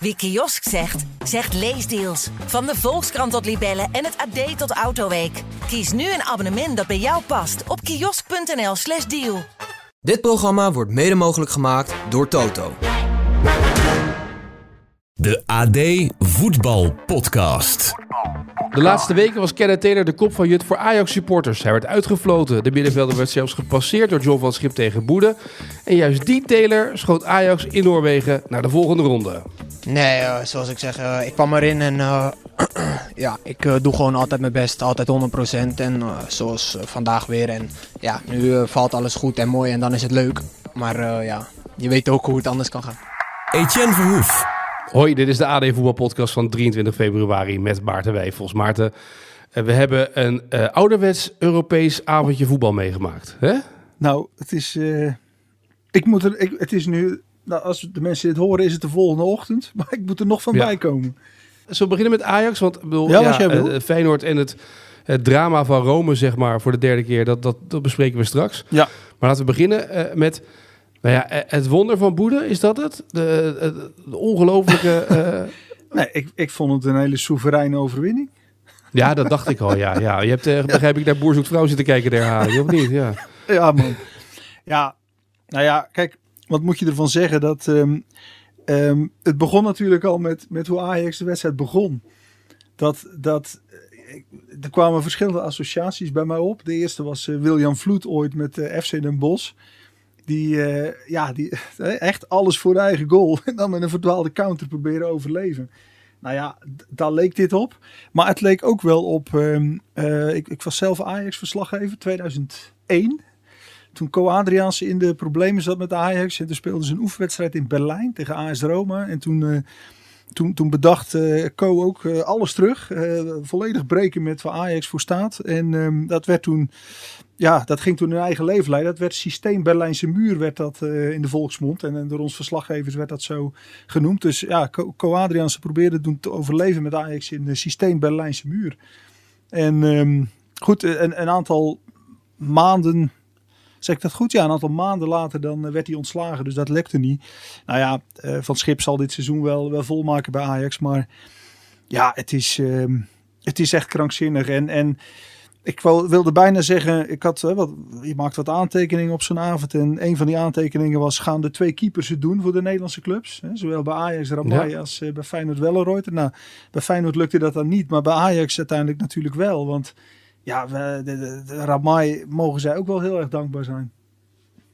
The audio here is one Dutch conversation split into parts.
Wie kiosk zegt, zegt leesdeals. Van de Volkskrant tot Libellen en het AD tot Autoweek. Kies nu een abonnement dat bij jou past op kiosk.nl/slash deal. Dit programma wordt mede mogelijk gemaakt door Toto. De AD Voetbal Podcast. De laatste weken was Kenneth Taylor de kop van Jut voor Ajax-supporters. Hij werd uitgefloten. De middenvelder werd zelfs gepasseerd door John van Schip tegen Boede. En juist die Taylor schoot Ajax in Noorwegen naar de volgende ronde. Nee, uh, zoals ik zeg, uh, ik kwam erin en uh, ja, ik doe gewoon altijd mijn best, altijd 100%. En zoals vandaag weer. En ja, nu valt alles goed en mooi en dan is het leuk. Maar ja, je weet ook hoe het anders kan gaan. Etienne Verhoef. Hoi, dit is de AD Voetbalpodcast van 23 februari met Maarten Wijfels. Maarten, we hebben een ouderwets Europees avondje voetbal meegemaakt. Hè? Nou, het is, ik moet er, ik, het is nu nou, als de mensen dit horen, is het de volgende ochtend. Maar ik moet er nog van ja. bij komen. Zullen we beginnen met Ajax? Want bedoel, ja, ja uh, Feyenoord en het, het, drama van Rome, zeg maar, voor de derde keer, dat, dat, dat bespreken we straks. Ja. Maar laten we beginnen uh, met nou ja, het wonder van Boede, is dat het? De, de, de ongelofelijke... Uh... nee, ik, ik vond het een hele soevereine overwinning. Ja, dat dacht ik al, ja. ja. Je hebt, uh, begrijp ik, naar Boer zoekt vrouw zitten kijken, de herhaling, of niet? Ja. ja, man. Ja, nou ja, kijk, wat moet je ervan zeggen? Dat, um, um, het begon natuurlijk al met, met hoe Ajax de wedstrijd begon. Dat, dat, er kwamen verschillende associaties bij mij op. De eerste was uh, William Vloed ooit met uh, FC Den Bosch. Die, uh, ja, die echt alles voor de eigen goal. En dan met een verdwaalde counter proberen overleven. Nou ja, daar leek dit op. Maar het leek ook wel op. Um, ik, ik was zelf Ajax-verslaggever 2001 toen Co Adriaanse in de problemen zat met Ajax. En toen speelden ze een oefenwedstrijd in Berlijn tegen AS Roma. En toen, uh, toen, toen bedacht uh, Co ook uh, alles terug. volledig breken met waar Ajax voor staat. En um, dat werd toen, ja, dat ging toen een eigen leven leiden. Dat werd systeem Berlijnse muur, werd dat in de volksmond. En, en, door ons verslaggevers werd dat zo genoemd. Dus ja, Co, Co Adriaanse probeerde toen te overleven met Ajax in de systeem Berlijnse muur. En um, goed, een, een aantal maanden Zeg ik dat goed? Ja, een aantal maanden later dan eh, werd hij ontslagen. Dus dat lekte niet. Nou ja, uh, Van Schip zal dit seizoen wel, wel volmaken bij Ajax. Maar ja, het is, uh, het is echt krankzinnig. En, en ik wilde bijna zeggen, ik had, uh, wat, je maakt wat aantekeningen op zo'n avond. En een van die aantekeningen was, gaan de twee keepers het doen voor de Nederlandse clubs? Hè? Zowel bij Ajax, Ramai ja. als bij Feyenoord Welleroyter. Nou, bij Feyenoord lukte dat dan niet. Maar bij Ajax uiteindelijk natuurlijk wel. Want ja, we, de, de, de Ramai mogen zij ook wel heel erg dankbaar zijn.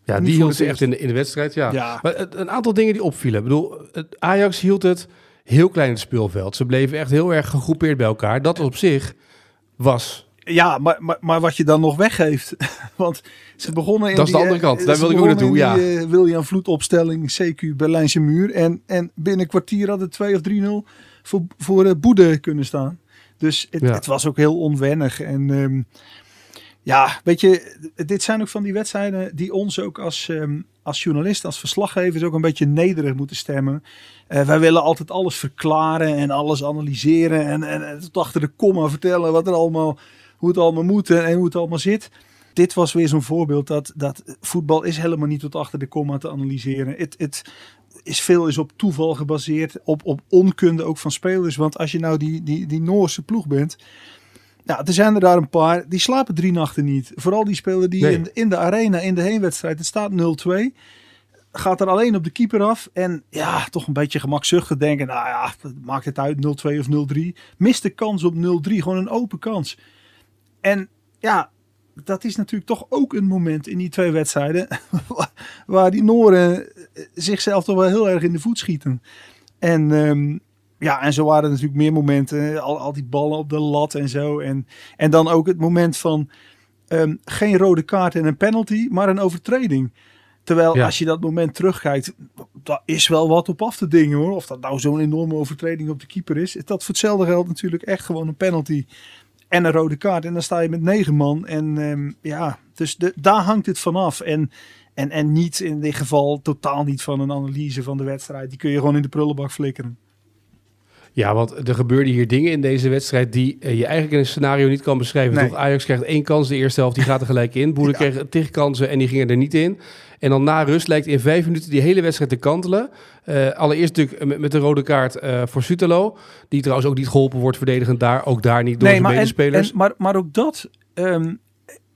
Ja, die hield ze echt in de, in de wedstrijd, ja. ja. Maar een aantal dingen die opvielen. Ik bedoel, het Ajax hield het heel klein in het speelveld. Ze bleven echt heel erg gegroepeerd bij elkaar. Dat op zich was... Ja, maar, maar, maar wat je dan nog weggeeft. Want ze begonnen in Dat is die, de andere kant. Daar wil ik ook naartoe, ja. die, uh, William Vloed opstelling, CQ Berlijnse muur. En, en binnen een kwartier hadden 2 of 3-0 voor, voor uh, Boede kunnen staan. Dus het, Ja. het was ook heel onwennig. En ehm, ja, weet je, dit zijn ook van die wedstrijden die ons ook als, ehm, als journalist, als verslaggevers ook een beetje nederig moeten stemmen. Eh, wij willen altijd alles verklaren en alles analyseren en, en, en tot achter de komma vertellen wat er allemaal, hoe het allemaal moet en, en hoe het allemaal zit. Dit was weer zo'n voorbeeld dat, dat voetbal is helemaal niet tot achter de komma te analyseren. Het, het is veel is op toeval gebaseerd, op, op onkunde ook van spelers. Want als je nou die, die, die Noorse ploeg bent, nou, er zijn er daar een paar, die slapen drie nachten niet. Vooral die spelen die Nee. in, in de arena, in de heenwedstrijd, het staat 0-2. Gaat er alleen op de keeper af. En ja, toch een beetje gemakzuchtig denken. Nou ja, maakt het uit 0-2 of 0-3. Mist de kans op 0-3. Gewoon een open kans. En ja, dat is natuurlijk toch ook een moment in die twee wedstrijden. waar die Noren zichzelf toch wel heel erg in de voet schieten. En ehm, ja, en zo waren er natuurlijk meer momenten. Al, al die ballen op de lat en zo. En, en dan ook het moment van ehm, geen rode kaart en een penalty, maar een overtreding. Terwijl Ja. als je dat moment terugkijkt, daar is wel wat op af te dingen hoor. Of dat nou zo'n enorme overtreding op de keeper is. Dat voor hetzelfde geldt natuurlijk echt gewoon een penalty en een rode kaart. En dan sta je met negen man. En ehm, ja, dus de, daar hangt het vanaf. En, en, en niet in dit geval totaal niet van een analyse van de wedstrijd. Die kun je gewoon in de prullenbak flikkeren. Ja, want er gebeurden hier dingen in deze wedstrijd die eh, je eigenlijk in een scenario niet kan beschrijven. Nee. Toch? Ajax krijgt één kans de eerste helft, die gaat er gelijk in. Boede kreeg tig kansen en die gingen er niet in. En dan na rust lijkt in vijf minuten die hele wedstrijd te kantelen. Eh, allereerst natuurlijk met, met de rode kaart eh, voor Sutelo. Die trouwens ook niet geholpen wordt verdedigend daar. Ook daar niet door zijn maar, en, medespelers. en- maar, maar ook dat ehm,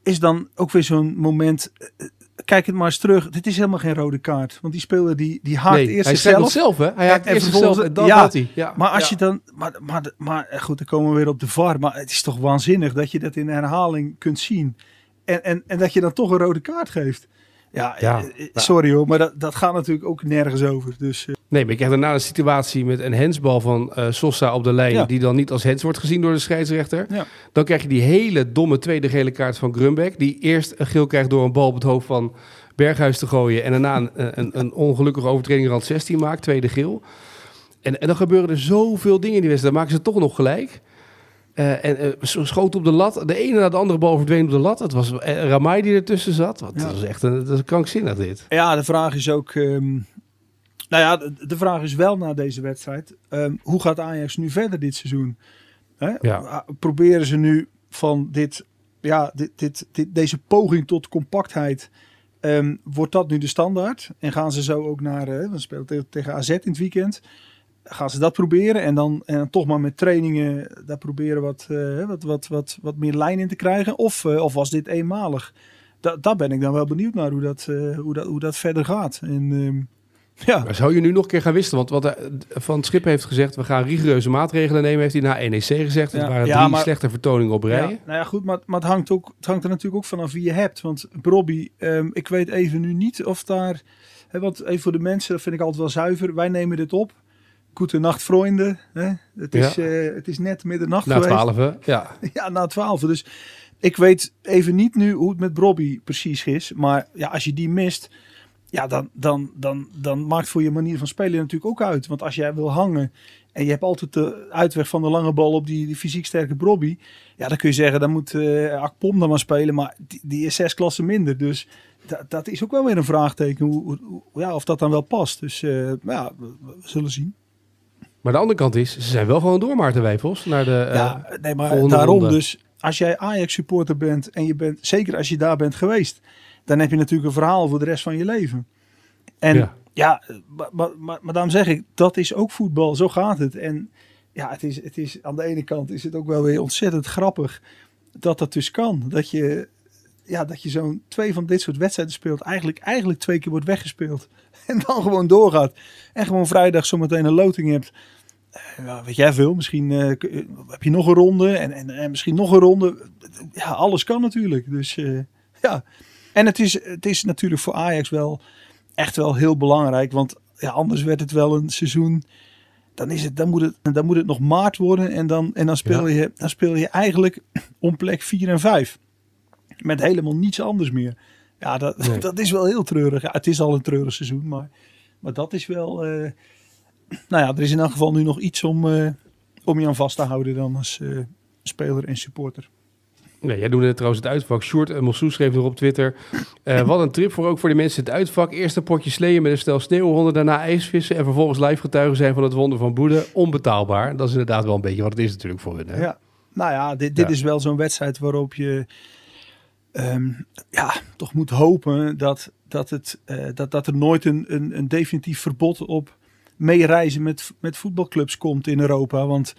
is dan ook weer zo'n moment. eh, Kijk het maar eens terug. Dit is helemaal geen rode kaart. Want die speler die, die haakt nee, eerst hij zichzelf. zelf, hè? Hij haakt En eerst zichzelf en dan ja, had hij. Ja. Maar als Ja. je dan. Maar, maar, maar eh, goed, dan komen we weer op de VAR. Maar het is toch waanzinnig dat je dat in herhaling kunt zien. En, en, en dat je dan toch een rode kaart geeft. Ja, Ja, eh, eh, sorry hoor, maar dat, dat gaat natuurlijk ook nergens over. Dus eh, Nee, maar je krijgt daarna een situatie met een hensbal van eh, Sosa op de lijn... Ja. die dan niet als hens wordt gezien door de scheidsrechter. Ja. Dan krijg je die hele domme tweede gele kaart van Grunbeck... die eerst een geel krijgt door een bal op het hoofd van Berghuis te gooien... en daarna een, een, een ongelukkige overtreding rand 16 maakt, tweede geel. En, en dan gebeuren er zoveel dingen in die wedstrijd. Dan maken ze toch nog gelijk... Eh, en zo schoot op de lat. De ene na de andere bal verdween op de lat. Het was eh, Ramai die ertussen zat. Wat, Ja. Dat was echt een, dat is krankzinnig dit. Ja, de vraag is ook. ehm, nou ja, de, de vraag is wel na deze wedstrijd. ehm, hoe gaat Ajax nu verder dit seizoen? Hè? Ja. Ah, Proberen ze nu van dit, ja, dit, dit, dit, deze poging tot compactheid. ehm, wordt dat nu de standaard? En gaan ze zo ook naar. eh we spelen tegen, tegen AZ in het weekend. Gaan ze dat proberen en dan, en dan toch maar met trainingen daar proberen wat, eh, wat, wat, wat, wat meer lijn in te krijgen? Of, eh, of was dit eenmalig? Da daar ben ik dan wel benieuwd naar hoe dat, eh, hoe dat, hoe dat verder gaat. En, ehm, ja, Maar zou je nu nog een keer gaan wisselen? Want wat Van Schip heeft gezegd, we gaan rigoureuze maatregelen nemen, heeft hij na NEC gezegd. Het Ja. waren Ja, drie maar- slechte vertoningen op rij. ja, nou ja, goed, maar, maar het, hangt ook, het hangt er natuurlijk ook vanaf wie je hebt. Want Robbie, ehm, ik weet even nu niet of daar... Want even voor de mensen, dat vind ik altijd wel zuiver. Wij nemen dit op. Goede nacht, vrienden. Het, is, Ja. eh, het is net middernacht Na geweest. twaalf, hè? Ja. Ja, na twaalf. Dus ik weet even niet nu hoe het met Robbie precies is. Maar ja, als je die mist, ja, dan, dan, dan, dan maakt voor je manier van spelen natuurlijk ook uit. Want als jij wil hangen en je hebt altijd de uitweg van de lange bal op die, die fysiek sterke Robbie. Ja, dan kun je zeggen, dan moet eh Akpom dan maar spelen. Maar die, die is zes klassen minder. Dus dat, dat is ook wel weer een vraagteken hoe, ja, of dat dan wel past. Dus eh, ja, we, we zullen zien. Maar de andere kant is, ze zijn wel gewoon door, Maarten Wijfels, naar de eh, Ja, nee, maar daarom ronde. dus. Als jij Ajax supporter bent en je bent, zeker als je daar bent geweest, dan heb je natuurlijk een verhaal voor de rest van je leven. En Ja. ja, maar, maar, maar, maar daarom zeg ik, dat is ook voetbal, zo gaat het. En ja, het is, het is aan de ene kant is het ook wel weer ontzettend grappig dat dat dus kan. Dat je, ja, dat je zo'n twee van dit soort wedstrijden speelt, eigenlijk, eigenlijk twee keer wordt weggespeeld. En dan gewoon doorgaat. En gewoon vrijdag zometeen een loting hebt. Ja, weet jij veel, misschien eh, eh, heb je nog een ronde en, en, en misschien nog een ronde. Ja, alles kan natuurlijk. Dus ja, en het is, het is natuurlijk voor Ajax wel echt wel heel belangrijk. Want ja, anders werd het wel een seizoen. Dan, is het, dan, moet, het, dan moet het nog maart worden. En dan, en dan, speel, je, dan speel je eigenlijk om plek 4 en 5. Met helemaal niets anders meer. Ja, dat, Nee. dat is wel heel treurig. Ja, het is al een treurig seizoen. Maar, maar dat is wel. eh, nou ja, er is in elk geval nu nog iets om, eh, om je aan vast te houden dan als eh, speler en supporter. Nee, jij doet het trouwens het uitvak. Short en Mossou schreef nog op Twitter. wat een trip voor ook voor de mensen het uitvak. Eerst een potje sleeën met een stel sneeuwhonden, daarna ijsvissen en vervolgens live getuigen zijn van het wonder van Boede. Onbetaalbaar. Dat is inderdaad wel een beetje wat het is natuurlijk voor hun. Hè? Ja. Nou ja, dit, dit Ja. is wel zo'n wedstrijd waarop je ehm, ja, toch moet hopen dat, dat, het, eh, dat, dat er nooit een, een, een definitief verbod op meereizen met, met voetbalclubs komt in Europa. Want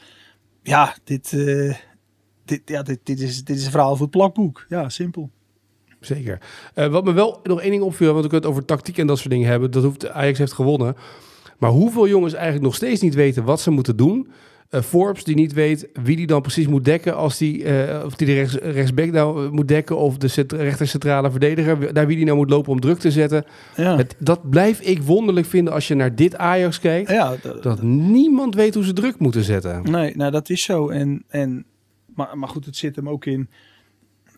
ja, dit, eh, dit, ja, dit, dit, is, dit is een verhaal voor het plakboek. Ja, simpel. Zeker. Eh, wat me wel nog één ding opviel, want we kunnen het over tactiek en dat soort dingen hebben. Dat hoeft, Ajax heeft gewonnen. Maar hoeveel jongens eigenlijk nog steeds niet weten wat ze moeten doen. Eh, Forbes die niet weet wie die dan precies moet dekken als die, eh, of die de rechts, rechtsback nou eh, moet dekken of de rechter centrale verdediger, naar wie die nou moet lopen om druk te zetten. Ja, Het, dat blijf ik wonderlijk vinden als je naar dit Ajax kijkt. ja Dat niemand weet hoe ze druk moeten zetten. Nee, nou dat is zo. En, en, maar, maar goed, het zit hem ook in.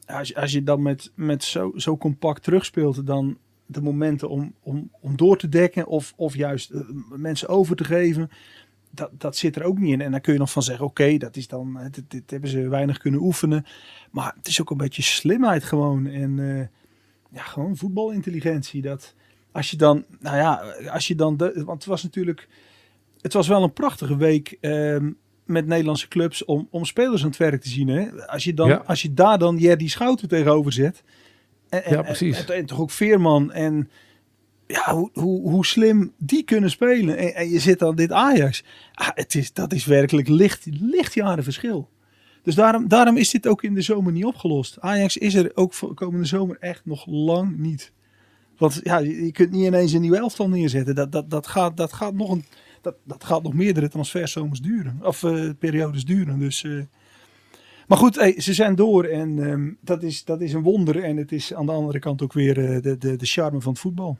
Als, je- als je dan met, met zo, zo compact terugspeelt, dan de momenten om, om, om door te dekken of, of juist mensen over te geven, dat, dat zit er ook niet in. En dan kun je nog van zeggen, oké, dat is dan, dit, dit hebben ze weinig kunnen oefenen. Maar het is ook een beetje slimheid gewoon. En eh, ja, gewoon voetbalintelligentie. Dat als je dan, nou ja, als je dan, de, want het was natuurlijk het was wel een prachtige week ehm, met Nederlandse clubs om, om spelers aan het werk te zien. Hè? Als, je dan, Ja. als je daar dan Jerdy Schouten tegenover zet. En, en, Ja, precies. En, en toch ook Veerman. En ja, hoe, hoe, slim die kunnen spelen. En, je zit dan dit Ajax. Ah, het is, dat is werkelijk licht, lichtjaren verschil. Dus daarom, daarom is dit ook in de zomer niet opgelost. Ajax is er ook voor komende zomer echt nog lang niet. Want ja, je, kunt niet ineens een nieuw elftal neerzetten. Dat, dat, dat, gaat, dat, gaat, nog een, dat, dat gaat nog meerdere transferzomers duren. Of eh, periodes duren. Dus, eh. Maar goed, ze zijn door. En ehm, dat, is, dat is een wonder. En het is aan de andere kant ook weer eh, de, de, de charme van het voetbal.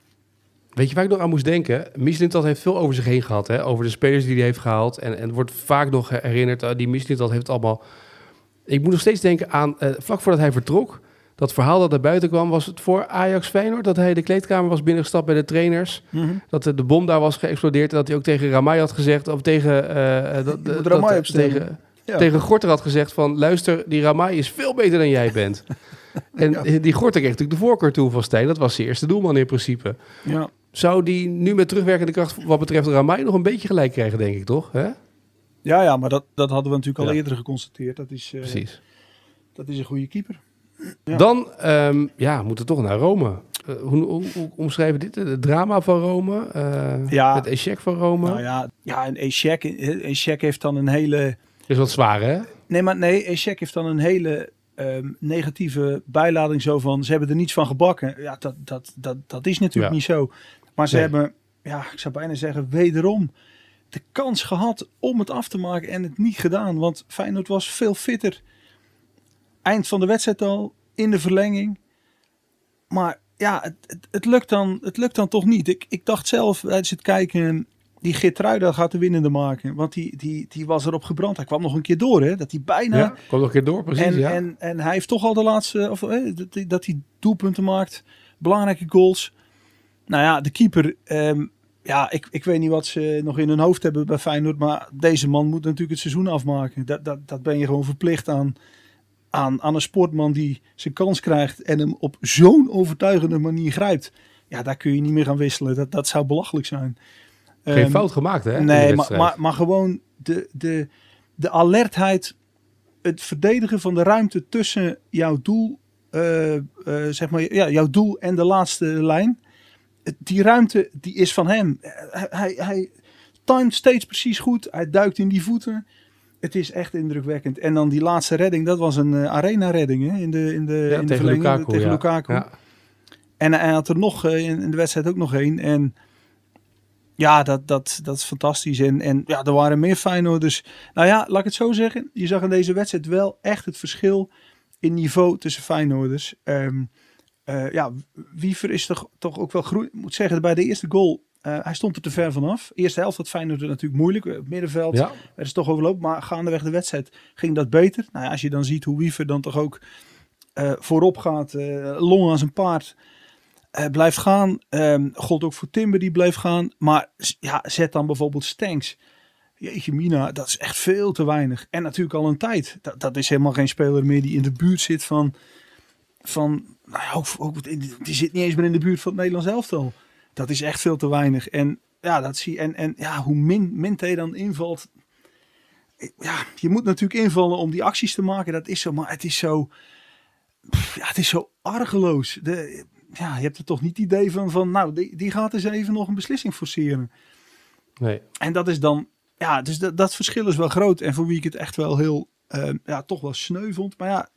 Weet je waar ik nog aan moest denken? Mislintat heeft veel over zich heen gehad. Hè? Over de spelers die hij heeft gehaald. En, en wordt vaak nog herinnerd. Uh, die Mislintat heeft allemaal... Ik moet nog steeds denken aan... Uh, vlak voordat hij vertrok... Dat verhaal dat naar buiten kwam, was het voor Ajax Feyenoord. Dat hij de kleedkamer was binnengestapt bij de trainers. Mhm. Dat de, de bom daar was geëxplodeerd. En dat hij ook tegen Ramai had gezegd... Of tegen... Uh, dat, Ramai opstellen. tegen, ja. tegen Gorter had gezegd van... Luister, die Ramai is veel beter dan jij bent. en ja. die Gorter kreeg natuurlijk de voorkeur toe van Stijn. Dat was zijn eerste doelman in principe. Ja. Zou die nu met terugwerkende kracht wat betreft Ramai nog een beetje gelijk krijgen, denk ik, toch? Hè? Ja, ja, maar dat, dat hadden we natuurlijk al ja. eerder geconstateerd. Dat is, uh, Precies. Dat is een goede keeper. Ja. Dan um, ja, moeten we toch naar Rome. Uh, hoe, hoe, hoe, omschrijven dit? Het drama van Rome? Uh, ja. Het echec van Rome? Nou ja, ja een echec, echec heeft dan een hele... Is wat zwaar, hè? Nee, maar nee, echec heeft dan een hele um, negatieve bijlading zo van... Ze hebben er niets van gebakken. Ja, dat, dat, dat, dat is natuurlijk ja. niet zo. Maar ze nee. hebben, ja, ik zou bijna zeggen, wederom de kans gehad om het af te maken en het niet gedaan. Want Feyenoord was veel fitter. Eind van de wedstrijd al, in de verlenging. Maar ja, het, het, het, lukt, dan, het lukt dan toch niet. Ik, ik dacht zelf tijdens het kijken, die Geertruida gaat de winnende maken. Want die, die, die was erop gebrand. Hij kwam nog een keer door, hè. Dat hij bijna... Ja, kwam nog een keer door, precies, en, ja. En, en hij heeft toch al de laatste... Of, eh, dat, dat hij doelpunten maakt. Belangrijke goals. Nou ja, de keeper... Um, ja, ik, ik weet niet wat ze nog in hun hoofd hebben bij Feyenoord. Maar deze man moet natuurlijk het seizoen afmaken. Dat, dat, dat ben je gewoon verplicht aan, aan, aan een sportman die zijn kans krijgt. En hem op zo'n overtuigende manier grijpt. Ja, daar kun je niet meer gaan wisselen. Dat, dat zou belachelijk zijn. Geen um, fout gemaakt, hè? Nee, maar, maar, maar gewoon de, de, de alertheid. Het verdedigen van de ruimte tussen jouw doel. Uh, uh, zeg maar, ja, jouw doel en de laatste lijn die ruimte die is van hem. Hij, hij, timed steeds precies goed. Hij duikt in die voeten. Het is echt indrukwekkend. En dan die laatste redding, dat was een uh, arena-redding hè? in de, in de, ja, in de tegen Lukaku, tegen ja. Lukaku. Ja. En hij had er nog uh, in, in de wedstrijd ook nog één. En ja, dat, dat, dat is fantastisch. En, en ja, er waren meer Feyenoorders. Nou ja, laat ik het zo zeggen. Je zag in deze wedstrijd wel echt het verschil in niveau tussen Feyenoorders. Um, uh, ja, Wiever is toch, toch ook wel groei. Ik moet zeggen, bij de eerste goal, uh, hij stond er te ver vanaf. Eerste helft had Feyenoord natuurlijk moeilijk. Het middenveld ja. er is toch overlopen. Maar gaandeweg de wedstrijd ging dat beter. Nou ja, als je dan ziet hoe Wiever dan toch ook uh, voorop gaat. long als een paard. blijft gaan. Um, gold ook voor Timber die bleef gaan. Maar ja, zet dan bijvoorbeeld Stanks. Jeetje mina, dat is echt veel te weinig. En natuurlijk al een tijd. Dat, dat is helemaal geen speler meer die in de buurt zit van... van nou ja, ook, ook, die zit niet eens meer in de buurt van het Nederlands elftal. Dat is echt veel te weinig. En ja, dat zie en, en ja, hoe min, min hij dan invalt. Ja, je moet natuurlijk invallen om die acties te maken. Dat is zo, maar het is zo. Ja, het is zo argeloos. De, ja, je hebt er toch niet het idee van, van nou, die, die gaat eens even nog een beslissing forceren. Nee. En dat is dan, ja, dus dat, dat verschil is wel groot. En voor wie ik het echt wel heel, uh, ja, toch wel sneu vond. Maar ja,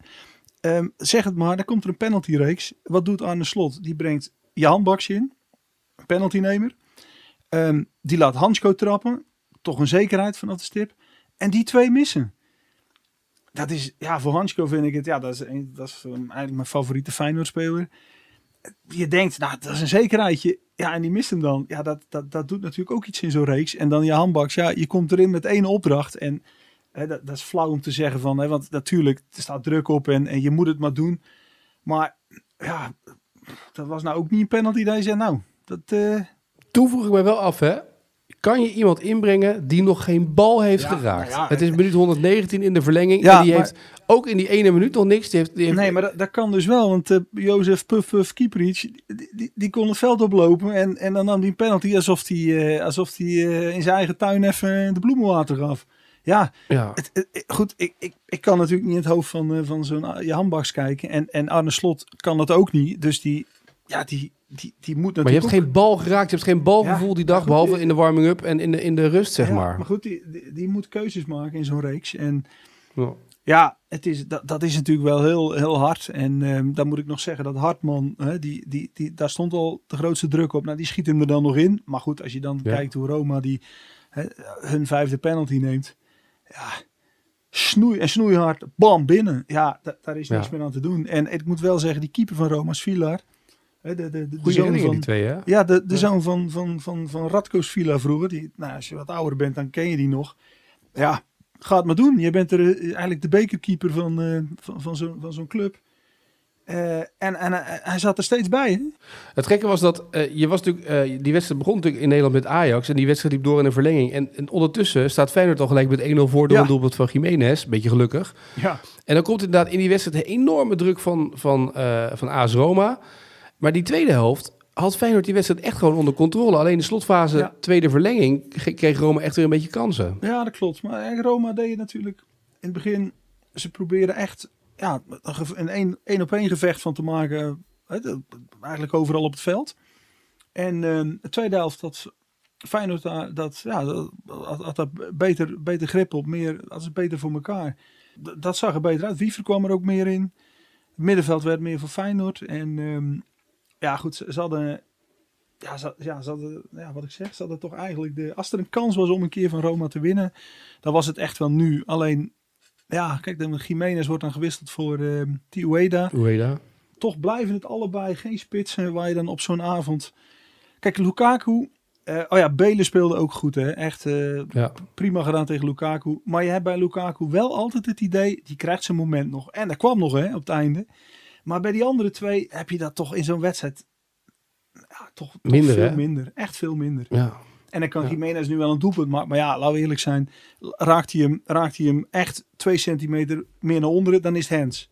Um, zeg het maar, dan komt er een penaltyreeks. Wat doet Arne Slot? Die brengt Jan Baks in, penaltynemer. Um, die laat Hansko trappen. Toch een zekerheid vanaf de stip. En die twee missen. Dat is, ja, voor Hansko vind ik het, ja, dat is, een, dat is eigenlijk mijn favoriete Feyenoord-speler. Je denkt, nou, dat is een zekerheidje. Ja, en die mist hem dan. Ja, dat, dat, dat doet natuurlijk ook iets in zo'n reeks. En dan je handbaks, ja, je komt erin met één opdracht. En He, dat, dat, is flauw om te zeggen van, he, want natuurlijk, er staat druk op en, en je moet het maar doen. Maar ja, dat was nou ook niet een penalty dat je zei, nou, dat... Uh... Toen vroeg ik me wel af, hè. kan je iemand inbrengen die nog geen bal heeft Ja, geraakt. nou ja, het is minuut 119 in de verlenging. Ja, en die maar- heeft ook in die ene minuut nog niks. Die heeft, die heeft, Nee, maar dat, dat kan dus wel. Want eh Jozef Puff Puff die, die, die kon het veld oplopen. En, en dan nam hij een penalty alsof hij eh, alsof die, in zijn eigen tuin even de bloemenwater gaf. Ja, ja. het, het- het- goed, ik, ik, ik kan natuurlijk niet in het hoofd van, eh, van zo'n uh, Jan kijken. En, en Arne Slot kan dat ook niet. Dus die, ja, die, die, die moet Maar je natuurlijk hebt geen bal geraakt, je hebt geen balgevoel Ja, die dag, goed, behalve eh, in de warming-up en in de, in de rust, zeg Ja, maar. Maar goed, die, die, die moet keuzes maken in zo'n reeks. En Ja. Ja, het is, dat, dat is natuurlijk wel heel, heel hard. En ehm dan moet ik nog zeggen dat Hartman, hè, die, die, die, daar stond al de grootste druk op. Nou, die schiet hem er dan nog in. Maar goed, als je dan kijkt hoe Roma die, hè, hun vijfde penalty neemt. Ja, snoei en snoeihard, bam, binnen. Ja, da- daar is Ja. niks meer aan te doen. En ik moet wel zeggen, die keeper van Roma, Svilar. hè, De, de, de, de zoon van, die twee, hè? ja, de, de Ja. zoon van, van, van, van Radko's Villa vroeger. Die, nou, als je wat ouder bent, dan ken je die nog. Ja, ga het maar doen. Je bent er eh, eigenlijk de bekerkeeper van, eh, van, van zo'n van zo'n club. Eh, en en hij- hij zat er steeds bij. Hè? Het gekke was dat eh, je was natuurlijk, eh, die wedstrijd begon natuurlijk in Nederland met Ajax. En die wedstrijd liep door in een verlenging. En, en ondertussen staat Feyenoord al gelijk met 1-0 voor door Ja. een doelpunt van Jiménez. Beetje gelukkig. Ja. En dan komt inderdaad in die wedstrijd een enorme druk van, van, eh, van AS Roma. Maar die tweede helft had Feyenoord die wedstrijd echt gewoon onder controle. Alleen de slotfase, Ja. tweede verlenging, kreeg Roma echt weer een beetje kansen. ja, dat klopt. Maar Roma deed natuurlijk in het begin. Ze probeerden echt ja, een één- op één gevecht van te maken. Eigenlijk overal op het veld. En eh, de tweede helft had Feyenoord daar, dat, ja, dat, had, daar beter, beter grip op. Meer, dat is beter voor elkaar. Dat zag er beter uit. Wiever kwam er ook meer in. Het middenveld werd meer voor Feyenoord. En ehm, ja, goed, ze, hadden... Ja, ja, ze hadden, ja, wat ik zeg, ze hadden toch eigenlijk de... Als er een kans was om een keer van Roma te winnen, dan was het echt wel nu. Alleen, ja, kijk, de Jiménez wordt dan gewisseld voor ehm Ueda Hoe heet dat? toch blijven het allebei geen spitsen waar je dan op zo'n avond... Kijk, Lukaku... eh, oh ja, Belen speelde ook goed, hè. Echt eh, Ja. prima gedaan tegen Lukaku. Maar je hebt bij Lukaku wel altijd het idee, die krijgt zijn moment nog. En dat kwam nog, hè, op het einde. Maar bij die andere twee heb je dat toch in zo'n wedstrijd... Ja, toch, toch Minder, veel hè? minder. Echt veel minder. Ja. En dan kan Ja. Jiménez nu wel een doelpunt maken. Maar ja, laten we eerlijk zijn. Raakt hij hem, raakt hij hem echt twee centimeter meer naar onderen, dan is het hands.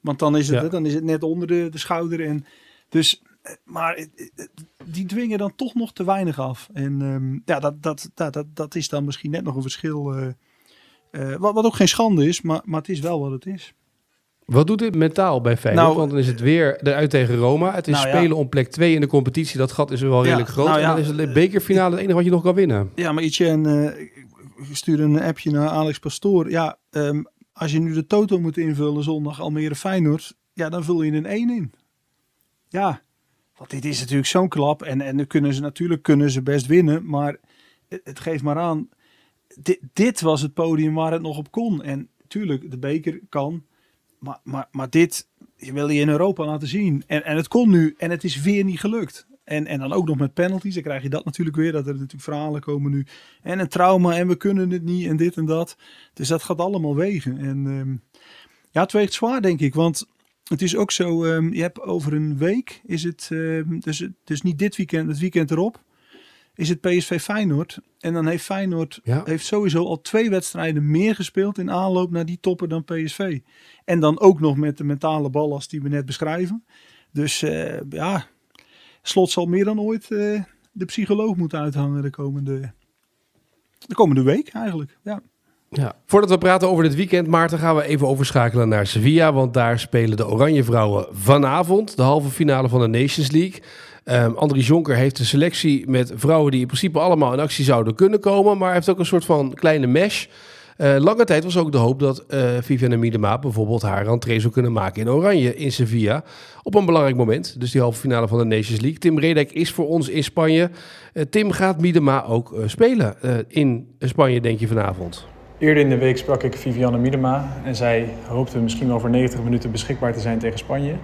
Want dan is het, Ja. dan is het net onder de, de schouder. En dus, eh, maar eh, eh, die dwingen dan toch nog te weinig af. En ehm, ja, dat, dat, dat, dat, dat is dan misschien net nog een verschil. wat, wat ook geen schande is, maar, maar het is wel wat het is. Wat doet dit mentaal bij Feyenoord? Nou, Want dan is het weer eruit tegen Roma. Het is nou ja. spelen om plek 2 in de competitie. Dat gat is wel redelijk groot. nou ja. En dan is het bekerfinale het enige wat je nog kan winnen. Ja, maar Etienne, eh, ik ik stuurde een appje naar Alex Pastoor. Ja, ehm, als je nu de toto moet invullen zondag Almere Feyenoord, ja, dan vul je een 1 in. Ja, want dit is natuurlijk zo'n klap. En, en dan kunnen ze natuurlijk kunnen ze best winnen, maar het, het geeft maar aan. Dit, dit was het podium waar het nog op kon. En tuurlijk, de beker kan. Maar, maar, maar dit je wil je in Europa laten zien. En, en het kon nu en het is weer niet gelukt. En, en dan ook nog met penalties. Dan krijg je dat natuurlijk weer. Dat er natuurlijk verhalen komen nu. En een trauma en we kunnen het niet en dit en dat. Dus dat gaat allemaal wegen. En ehm, ja, het weegt zwaar denk ik. Want het is ook zo. ehm, je hebt over een week is het. ehm, dus, dus niet dit weekend, het weekend erop. Is het PSV Feyenoord. En dan heeft Feyenoord Ja. heeft sowieso al twee wedstrijden meer gespeeld in aanloop naar die toppen dan PSV. En dan ook nog met de mentale ballast die we net beschrijven. Dus eh, ja, Slot zal meer dan ooit eh, de psycholoog moeten uithangen de komende, de komende week eigenlijk. Ja. Ja. Voordat we praten over dit weekend, Maarten, gaan we even overschakelen naar Sevilla. Want daar spelen de Oranje Vrouwen vanavond de halve finale van de Nations League. Ehm Andrie Jonker heeft een selectie met vrouwen die in principe allemaal in actie zouden kunnen komen. Maar heeft ook een soort van kleine mesh. Eh, lange tijd was ook de hoop dat eh Viviane Miedema bijvoorbeeld haar rentree zou kunnen maken in Oranje in Sevilla. Op een belangrijk moment, dus die halve finale van de Nations League. Tim Redek is voor ons in Spanje. Eh, Tim, gaat Miedema ook spelen in Spanje, denk je vanavond? Eerder in de week sprak ik Viviane Miedema en zij hoopte misschien voor 90 minuten beschikbaar te zijn tegen Spanje.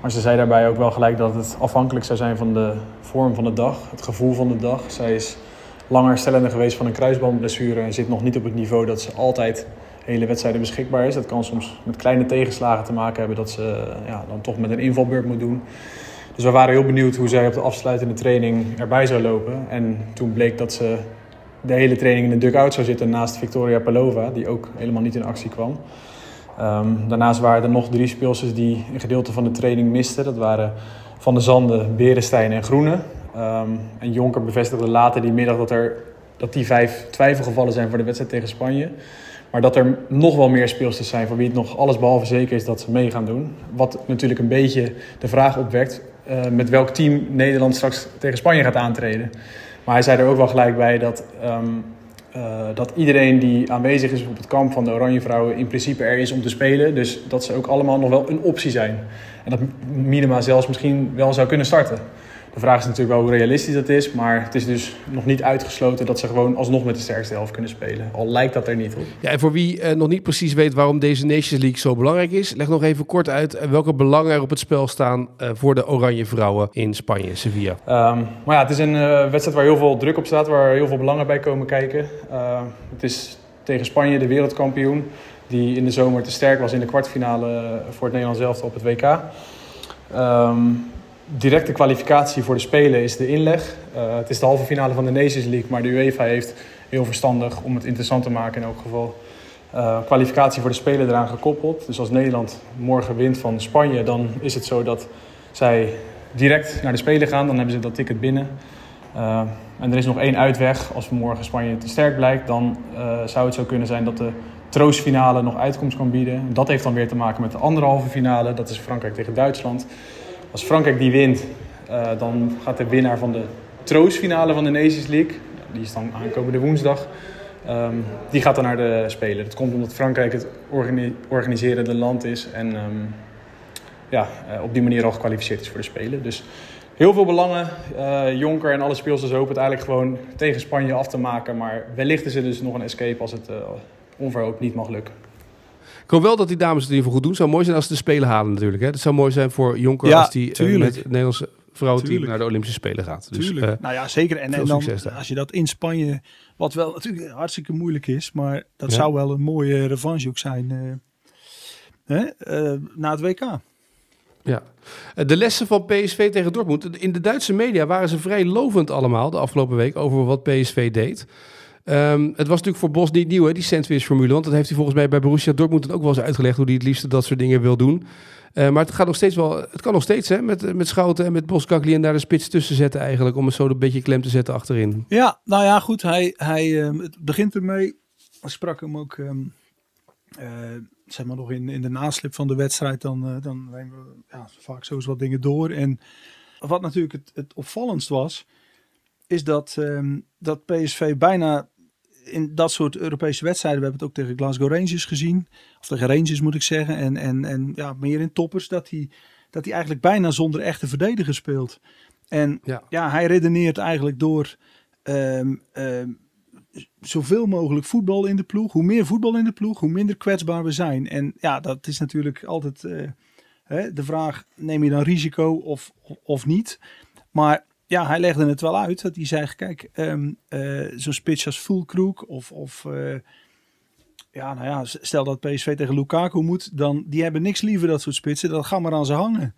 Maar ze zei daarbij ook wel gelijk dat het afhankelijk zou zijn van de vorm van de dag, het gevoel van de dag. Zij is langer herstellende geweest van een kruisbandblessure en zit nog niet op het niveau dat ze altijd hele wedstrijden beschikbaar is. Dat kan soms met kleine tegenslagen te maken hebben dat ze ja, dan toch met een invalbeurt moet doen. Dus we waren heel benieuwd hoe zij op de afsluitende training erbij zou lopen. En toen bleek dat ze de hele training in de dugout zou zitten naast Victoria Pelova, die ook helemaal niet in actie kwam. Ehm, daarnaast waren er nog drie speelsters die een gedeelte van de training misten. Dat waren Van de Zanden, Berenstein en Groene. Ehm, en Jonker bevestigde later die middag dat, er, dat die vijf twijfelgevallen zijn voor de wedstrijd tegen Spanje. Maar dat er nog wel meer speelsters zijn voor wie het nog alles behalve zeker is dat ze mee gaan doen. Wat natuurlijk een beetje de vraag opwekt uh, met welk team Nederland straks tegen Spanje gaat aantreden. Maar hij zei er ook wel gelijk bij dat, um, uh, dat iedereen die aanwezig is op het kamp van de Oranje Vrouwen in principe er is om te spelen. Dus dat ze ook allemaal nog wel een optie zijn. En dat Minima zelfs misschien wel zou kunnen starten. De vraag is natuurlijk wel hoe realistisch dat is. Maar het is dus nog niet uitgesloten dat ze gewoon alsnog met de sterkste helft kunnen spelen. Al lijkt dat er niet op. Ja, en voor wie uh, nog niet precies weet waarom deze Nations League zo belangrijk is, leg nog even kort uit welke belangen er op het spel staan uh, voor de Oranje Vrouwen in Spanje, Sevilla. Um, maar ja, het is een uh, wedstrijd waar heel veel druk op staat, waar heel veel belangen bij komen kijken. het is tegen Spanje de wereldkampioen, die in de zomer te sterk was in de kwartfinale voor het Nederlands elftal op het WK. Um, directe kwalificatie voor de Spelen is de inleg. Uh, het is de halve finale van de Nations League, maar de UEFA heeft heel verstandig om het interessant te maken in elk geval. Uh, kwalificatie voor de Spelen eraan gekoppeld. Dus als Nederland morgen wint van Spanje, dan is het zo dat zij direct naar de Spelen gaan. Dan hebben ze dat ticket binnen. Uh, en er is nog één uitweg. Als morgen Spanje te sterk blijkt, dan zou het zo kunnen zijn dat de troostfinale nog uitkomst kan bieden. Dat heeft dan weer te maken met de andere halve finale. Dat is Frankrijk tegen Duitsland. Als Frankrijk die wint, uh, dan gaat de winnaar van de troostfinale van de Nations League, die is dan aankomende woensdag, um, die gaat dan naar de Spelen. Dat komt omdat Frankrijk het organi organiserende land is en um, ja, uh, op die manier al gekwalificeerd is voor de Spelen. Dus heel veel belangen. Uh, Jonker en alle speelsters hopen het eigenlijk gewoon tegen Spanje af te maken. Maar wellicht is er dus nog een escape als het onverhoopt niet mag lukken. Ik hoop wel dat die dames het in ieder geval goed doen. Het zou mooi zijn als ze de Spelen halen natuurlijk. Hè. Het zou mooi zijn voor Jonker ja, als die uh, met het Nederlandse vrouwenteam naar de Olympische Spelen gaat. Dus, tuurlijk. Uh, nou ja, zeker. En, en dan, als je dat in Spanje, wat wel natuurlijk hartstikke moeilijk is, maar dat ja. zou wel een mooie revanche ook zijn uh, hè? na het WK. Ja, de lessen van PSV tegen Dortmund. In de Duitse media waren ze vrij lovend allemaal de afgelopen week over wat PSV deed. Um, het was natuurlijk voor Bos niet nieuw, die sandwich-formule. Want dat heeft hij volgens mij bij Borussia Dortmund ook wel eens uitgelegd... hoe hij het liefst dat soort dingen wil doen. Uh, maar het, gaat nog steeds wel, het kan nog steeds hè, met, met Schouten en met Boskakli... en daar de spits tussen zetten eigenlijk... om het zo een beetje klem te zetten achterin. Ja, nou ja, goed. Hij, hij, um, het begint ermee... Ik sprak hem ook... Um, uh, zeg maar nog in, in de naslip van de wedstrijd... dan, uh, dan we ja, vaak eens wat dingen door. En wat natuurlijk het, het opvallendst was... is dat, dat PSV bijna in dat soort Europese wedstrijden, we hebben het ook tegen Glasgow Rangers gezien, of tegen Rangers moet ik zeggen, en, en, en ja, meer in toppers, dat hij, dat hij eigenlijk bijna zonder echte verdediger speelt. En ja, ja hij redeneert eigenlijk door um, um, zoveel mogelijk voetbal in de ploeg. Hoe meer voetbal in de ploeg, hoe minder kwetsbaar we zijn. En ja, dat is natuurlijk altijd uh, hè, de vraag, neem je dan risico of, of niet? Maar ja, hij legde het wel uit. Dat hij zei, kijk, um, zo'n spits als Fulkroek of... of uh, ja, nou ja, stel dat PSV tegen Lukaku moet, dan die hebben niks liever dat soort spitsen. Dat gaan maar aan ze hangen.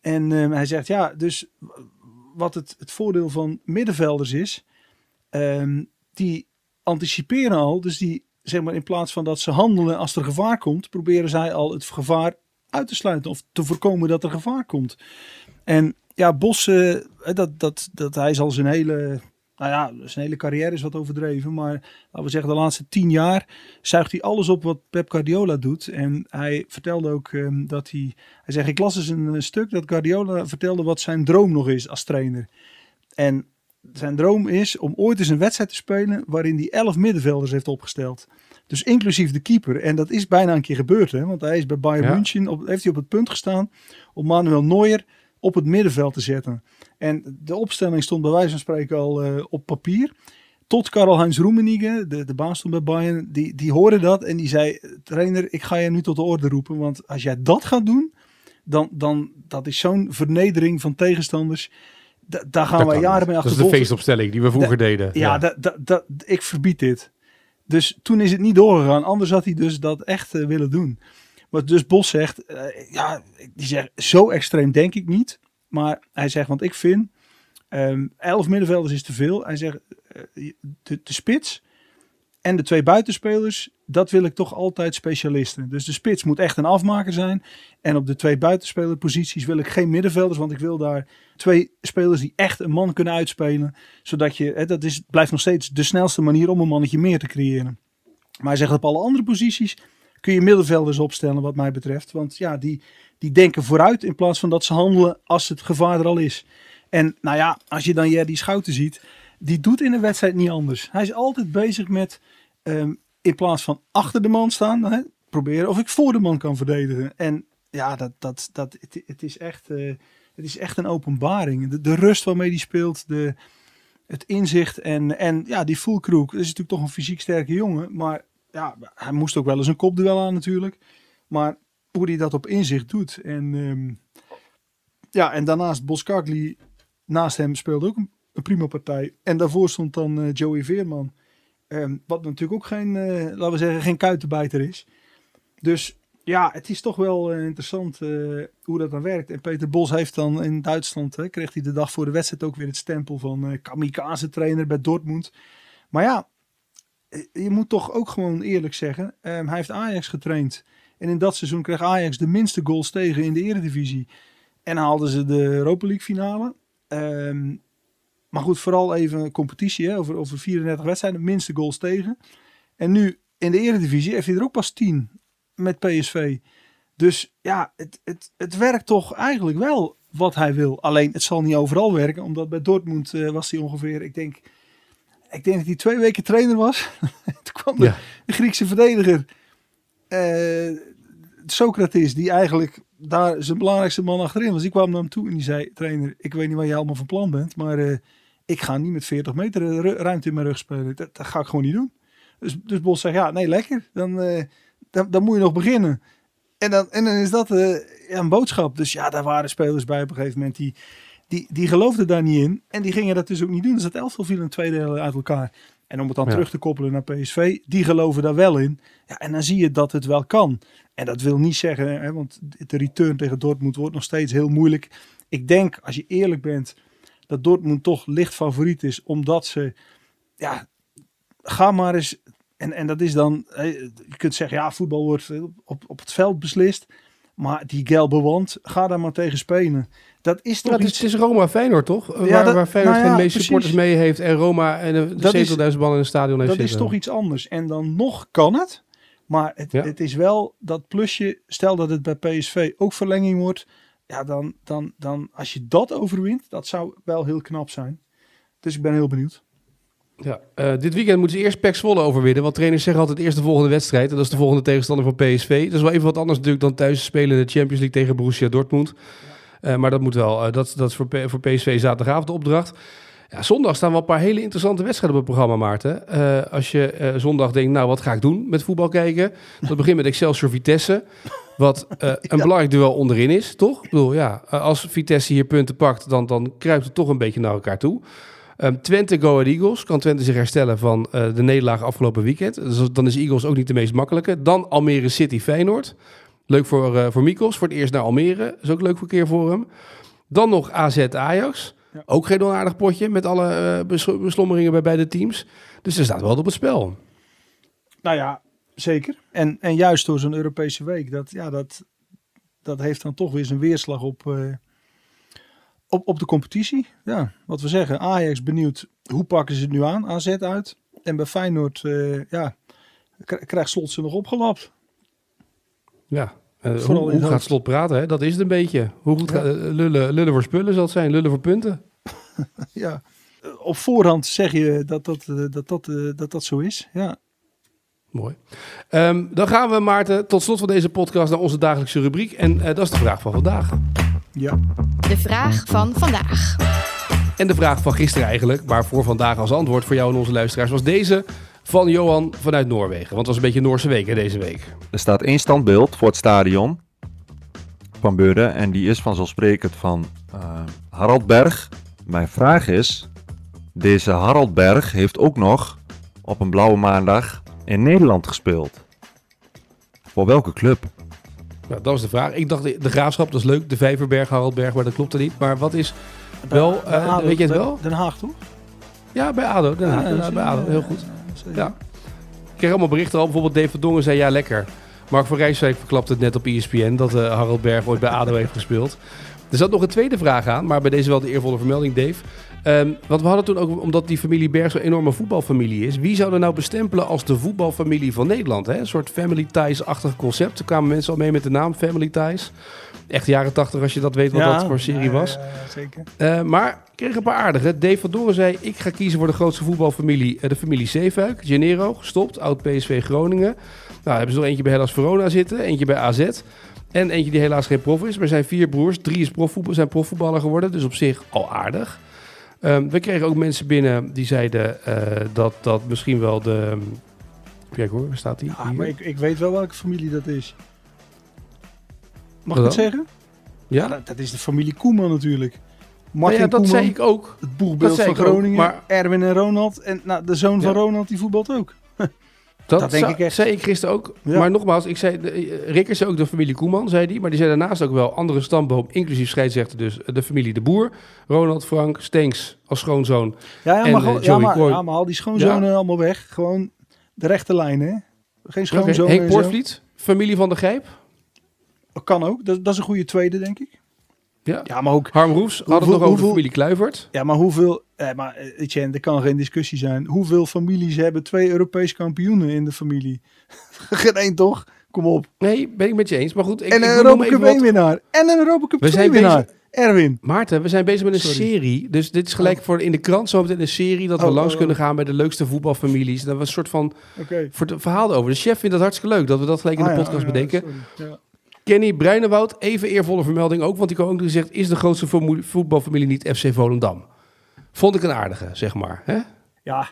En um, hij zegt, ja, dus wat het, het voordeel van middenvelders is, um, die anticiperen al. Dus die, zeg maar, in plaats van dat ze handelen als er gevaar komt, proberen zij al het gevaar uit te sluiten of te voorkomen dat er gevaar komt. En ja, Bos, uh, dat, dat, dat hij is al zijn hele, nou ja, zijn hele carrière is wat overdreven. Maar laten we zeggen, de laatste tien jaar zuigt hij alles op wat Pep Guardiola doet. En hij vertelde ook um, dat hij, hij zegt, ik las eens een, een stuk dat Guardiola vertelde wat zijn droom nog is als trainer. En zijn droom is om ooit eens een wedstrijd te spelen waarin hij elf middenvelders heeft opgesteld. Dus inclusief de keeper. En dat is bijna een keer gebeurd. Hè? Want hij is bij Bayern ja. München, op, heeft hij op het punt gestaan om Manuel Neuer op het middenveld te zetten. En de opstelling stond bij wijze van spreken al uh, op papier. Tot Karl-Heinz Rummenigge, de, de baas stond bij Bayern, die, die hoorde dat en die zei... Trainer, ik ga je nu tot de orde roepen. Want als jij dat gaat doen, dan, dan dat is zo'n vernedering van tegenstanders... Da, daar gaan wij jaren mee achter. Dat is de feestopstelling die we vroeger da, deden. Ja, ja. Da, da, da, ik verbied dit. Dus toen is het niet doorgegaan. Anders had hij dus dat echt uh, willen doen. Wat dus Bos zegt, uh, ja, die zegt, zo extreem denk ik niet. Maar hij zegt, want ik vind, um, elf middenvelders is te veel. Hij zegt, de, de spits en de twee buitenspelers, dat wil ik toch altijd specialisten. Dus de spits moet echt een afmaker zijn. En op de twee buitenspelerposities wil ik geen middenvelders, want ik wil daar twee spelers die echt een man kunnen uitspelen. Zodat je, hè, dat is, blijft nog steeds de snelste manier om een mannetje meer te creëren. Maar hij zegt op alle andere posities kun je middenvelders opstellen wat mij betreft. Want ja, die, die denken vooruit in plaats van dat ze handelen als het gevaar er al is. En nou ja, als je dan die Schouten ziet, die doet in een wedstrijd niet anders. Hij is altijd bezig met ehm, in plaats van achter de man staan, hè, proberen of ik voor de man kan verdedigen. En ja, dat, dat, dat, het, is, echt, uh, het is echt een openbaring. De, de rust waarmee hij speelt, de, het inzicht en, en ja, die fullkroek. Dat is natuurlijk toch een fysiek sterke jongen. Maar ja, hij moest ook wel eens een kopduel aan natuurlijk. Maar hoe hij dat op inzicht doet. En um, ja, en daarnaast Boskagli naast hem speelde ook een, prima partij. En daarvoor stond dan uh, Joey Veerman. Um, wat natuurlijk ook geen, uh, laten we zeggen, geen kuitenbijter is. Dus ja, het is toch wel uh, interessant hoe dat dan werkt. En Peter Bos heeft dan in Duitsland, hè, kreeg hij de dag voor de wedstrijd ook weer het stempel van kamikaze trainer bij Dortmund. Maar ja, je moet toch ook gewoon eerlijk zeggen, um, hij heeft Ajax getraind. En in dat seizoen kreeg Ajax de minste goals tegen in de eredivisie. En haalden ze de Europa League finale. Um, maar goed, vooral even competitie. Hè, over, over 34 wedstrijden, de minste goals tegen. En nu in de eredivisie heeft hij er ook pas 10 met PSV. Dus ja, het, het, het werkt toch eigenlijk wel wat hij wil. Alleen het zal niet overal werken. Omdat bij Dortmund uh, was hij ongeveer, ik denk ik denk dat hij twee weken trainer was. Toen kwam de, de Griekse verdediger uh, Socrates, die eigenlijk daar zijn belangrijkste man achterin was. Die kwam naar hem toe en die zei, trainer, ik weet niet wat je allemaal van plan bent, maar uh, ik ga niet met 40 meter ruimte in mijn rug spelen. Dat, dat, ga ik gewoon niet doen. Dus, dus Bos zegt, ja, nee, lekker. Dan, uh, dan, dan, moet je nog beginnen. En dan, en dan is dat ja, een boodschap. Dus ja, daar waren spelers bij op een gegeven moment die die, die geloofden daar niet in. En die gingen dat dus ook niet doen. Dus dat elftal viel in twee delen uit elkaar. En om het dan terug te koppelen naar PSV, die geloven daar wel in. Ja, en dan zie je dat het wel kan. En dat wil niet zeggen, hè, want de return tegen Dortmund wordt nog steeds heel moeilijk. Ik denk, als je eerlijk bent, dat Dortmund toch licht favoriet is. Omdat ze, ja, ga maar eens. En, en dat is dan, je kunt zeggen, ja, voetbal wordt op, op het veld beslist. Maar die gelbe wand, ga daar maar tegen spelen. Dat is toch ja, iets... Het is Roma Feyenoord, toch? Ja, waar, dat, waar Feyenoord nou ja, de meeste supporters mee heeft en Roma en de, de 70.000 man in het stadion heeft Dat is toch iets anders. En dan nog kan het. Maar het, het is wel dat plusje, stel dat het bij PSV ook verlenging wordt. Ja, dan, dan, dan als je dat overwint, dat zou wel heel knap zijn. Dus ik ben heel benieuwd. Ja, uh, dit weekend moeten ze eerst Pek Zwolle overwinnen. Want trainers zeggen altijd eerst de volgende wedstrijd. En dat is de volgende tegenstander van PSV. Dat is wel even wat anders natuurlijk dan thuis spelen in de Champions League tegen Borussia Dortmund. Ja. Uh, maar dat moet wel. Uh, dat, dat is voor, P voor PSV zaterdagavond de opdracht. Ja, zondag staan wel een paar hele interessante wedstrijden op het programma, Maarten. als je zondag denkt, nou, wat ga ik doen met voetbal kijken? Dat begint met Excelsior Vitesse. Wat een ja. belangrijk duel onderin is, toch? Ik bedoel, ja, als Vitesse hier punten pakt, dan, dan kruipt het toch een beetje naar elkaar toe. Um, Twente Go Ahead Eagles. Kan Twente zich herstellen van de nederlaag afgelopen weekend. Dus dan is Eagles ook niet de meest makkelijke. Dan Almere City Feyenoord. Leuk voor, uh, voor Mikos. Voor het eerst naar Almere. Is ook leuk voor keer voor hem. Dan nog AZ Ajax. Ja. Ook geen onaardig potje met alle uh, bes beslommeringen bij beide teams. Dus er staat wel op het spel. Nou ja, zeker. En, en juist door zo'n Europese week. Dat, ja, dat, dat heeft dan toch weer zijn weerslag op op, op de competitie, ja, wat we zeggen. Ajax benieuwd, hoe pakken ze het nu aan? AZ uit. En bij Feyenoord, ja, krijgt Slot ze nog opgelapt. Ja, uh, hoe, hoe gaat Slot praten? Hè? Dat is het een beetje. Hoe goed ja. gaat, uh, lullen, lullen voor spullen zal het zijn, lullen voor punten. ja, op voorhand zeg je dat dat, dat, dat, dat, dat zo is, ja. Mooi. Um, dan gaan we, Maarten, tot slot van deze podcast naar onze dagelijkse rubriek. En dat is de vraag van vandaag. Ja. De vraag van vandaag. En de vraag van gisteren eigenlijk, maar voor vandaag als antwoord voor jou en onze luisteraars, was deze van Johan vanuit Noorwegen. Want het was een beetje Noorse week hè, deze week. Er staat één standbeeld voor het stadion van Beuren en die is vanzelfsprekend van uh, Harald Berg. Mijn vraag is, deze Harald Berg heeft ook nog op een blauwe maandag in Nederland gespeeld. Voor welke club? Nou, dat was de vraag. Ik dacht, de graafschap, dat is leuk. De Vijverberg, Haraldberg, maar dat klopt er niet. Maar wat is wel, uh, weet je het wel? Den Haag, toch? Ja, bij ADO. Den Haag, Ja, bij ADO. Heel goed. Zeker. Ja. Ik kreeg allemaal berichten al. Bijvoorbeeld Dave van Dongen zei ja, lekker. Mark van Rijswijk verklapte het net op ESPN dat eh, Harold Berg ooit bij ADO heeft gespeeld. Er zat nog een tweede vraag aan, maar bij deze wel de eervolle vermelding, Dave. Ehm, want we hadden toen ook, omdat die familie Berg zo'n enorme voetbalfamilie is, wie zou er nou bestempelen als de voetbalfamilie van Nederland? Hè? Een soort Family Ties-achtig concept. Er kwamen mensen al mee met de naam Family Ties. Echt jaren tachtig als je dat weet wat dat voor serie was. ja, ja, zeker. Eh, maar kreeg een paar aardige. Dave van Doren zei: Ik ga kiezen voor de grootste voetbalfamilie, eh, de familie Zeefuik. Gennaro, gestopt, oud PSV Groningen. Nou, hebben ze nog eentje bij Hellas Verona zitten, eentje bij AZ. En eentje die helaas geen prof is. Maar zijn vier broers. Drie is profvoetbal, zijn profvoetballer geworden. Dus op zich al aardig. Ehm, we kregen ook mensen binnen die zeiden eh, dat dat misschien wel de. Kijk hoor, waar staat die? Ja, maar ik, ik weet wel welke familie dat is. Mag Wat ik het dan? zeggen? Ja, Dat, dat is de familie Koeman natuurlijk. Nou Martin ja, dat Koeman, zei ik ook. het boegbeeld zei van ook, Groningen. maar- Erwin en Ronald. En nou, de zoon van Ja. Ronald die voetbalt ook. Dat, Dat denk ik echt. zei ik gisteren ook. Ja. Maar nogmaals, ik zei, de, eh, Rick is ook de familie Koeman, zei hij. Maar die zei daarnaast ook wel andere stamboom, inclusief scheidsrechter. Dus de familie De Boer, Ronald Frank, Stenks als schoonzoon. Ja, ja, En, maar, eh, gewoon- ja, maar, Coy. ja, maar al die schoonzonen allemaal weg. Gewoon de rechte lijn, hè? Geen Oké, schoonzonen Henk. Poortvliet, familie van de Gijp. Kan ook. Dat, dat is een goede tweede, denk ik. Ja. Ja, maar ook... Harm Roefs, hadden het nog over hoeveel- familie Kluivert. Ja, maar hoeveel... Eh, maar eh, Etienne, er kan geen discussie zijn. Hoeveel families hebben twee Europese kampioenen in de familie? geen één, toch? Kom op. Nee, ben ik met je eens. Maar goed, ik, en een Europa even Cup wat- 1 winnaar. En een Europa Cup We 2 zijn winnaar. Erwin. Maarten, we zijn bezig met een Sorry. serie. Dus dit is gelijk voor in de krant zo meteen een serie. Dat we Oh, langs oh, kunnen oh. gaan bij de leukste voetbalfamilies. Dat we een soort van het verhaal over. De chef vindt dat hartstikke leuk dat we dat gelijk in de Ah, podcast ja, bedenken. Ja. Kenny Bruinewoud, even eervolle vermelding ook, want die kan ook gezegd, is de grootste voetbalfamilie niet FC Volendam? Vond ik een aardige, zeg maar. Hè? Ja,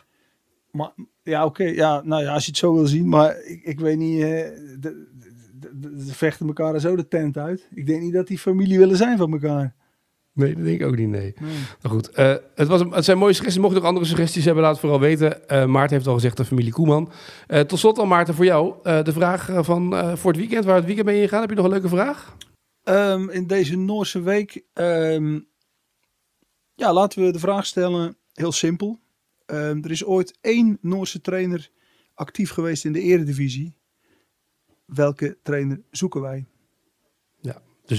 maar, ja oké. Ja, nou ja, als je het zo wil zien. Maar ik, ik weet niet. eh, ze vechten elkaar zo de tent uit. Ik denk niet dat die familie willen zijn van elkaar. Nee, dat denk ik ook niet, nee. Nou goed, eh, het, was, het zijn mooie suggesties. Mocht je nog andere suggesties hebben, laat het vooral weten. Eh, Maarten heeft al gezegd, de familie Koeman. Eh, tot slot dan, Maarten, voor jou. de vraag van voor het weekend, waar het weekend ben je gegaan? Heb je nog een leuke vraag? Ehm, in deze Noorse week. ehm, ja, laten we de vraag stellen. Heel simpel. Ehm, er is ooit één Noorse trainer actief geweest in de Eredivisie. Welke trainer zoeken wij?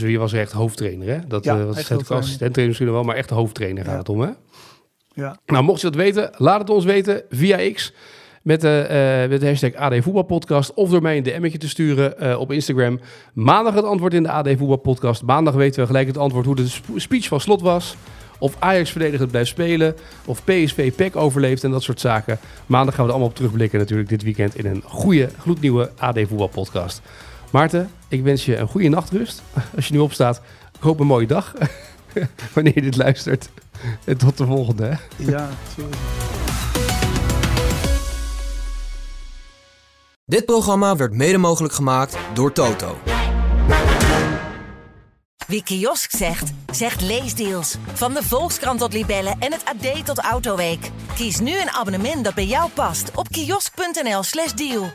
Dus wie was er echt hoofdtrainer, hè? Dat, Ja, eh, is het assistent-trainer misschien wel, maar echt de hoofdtrainer gaat het om, hè? Ja. Nou, mocht je dat weten, laat het ons weten via X. Met de, eh, met de hashtag AD Voetbalpodcast. Of door mij een DM'tje te sturen eh, op Instagram. Maandag het antwoord in de AD Voetbalpodcast. Maandag weten we gelijk het antwoord hoe de sp- speech van slot was. Of Ajax verdedigend blijft spelen. Of PSV PEC overleeft en dat soort zaken. Maandag gaan we er allemaal op terugblikken natuurlijk dit weekend in een goede, gloednieuwe AD Voetbalpodcast. Maarten, ik wens je een goede nachtrust. Als je nu opstaat, ik hoop een mooie dag. Wanneer je dit luistert. En tot de volgende. Hè? Ja, sorry. Dit programma werd mede mogelijk gemaakt door Toto. Wie kiosk zegt, zegt leesdeals. Van de Volkskrant tot Libellen en het AD tot Autoweek. Kies nu een abonnement dat bij jou past op kiosk.nl/slash deal.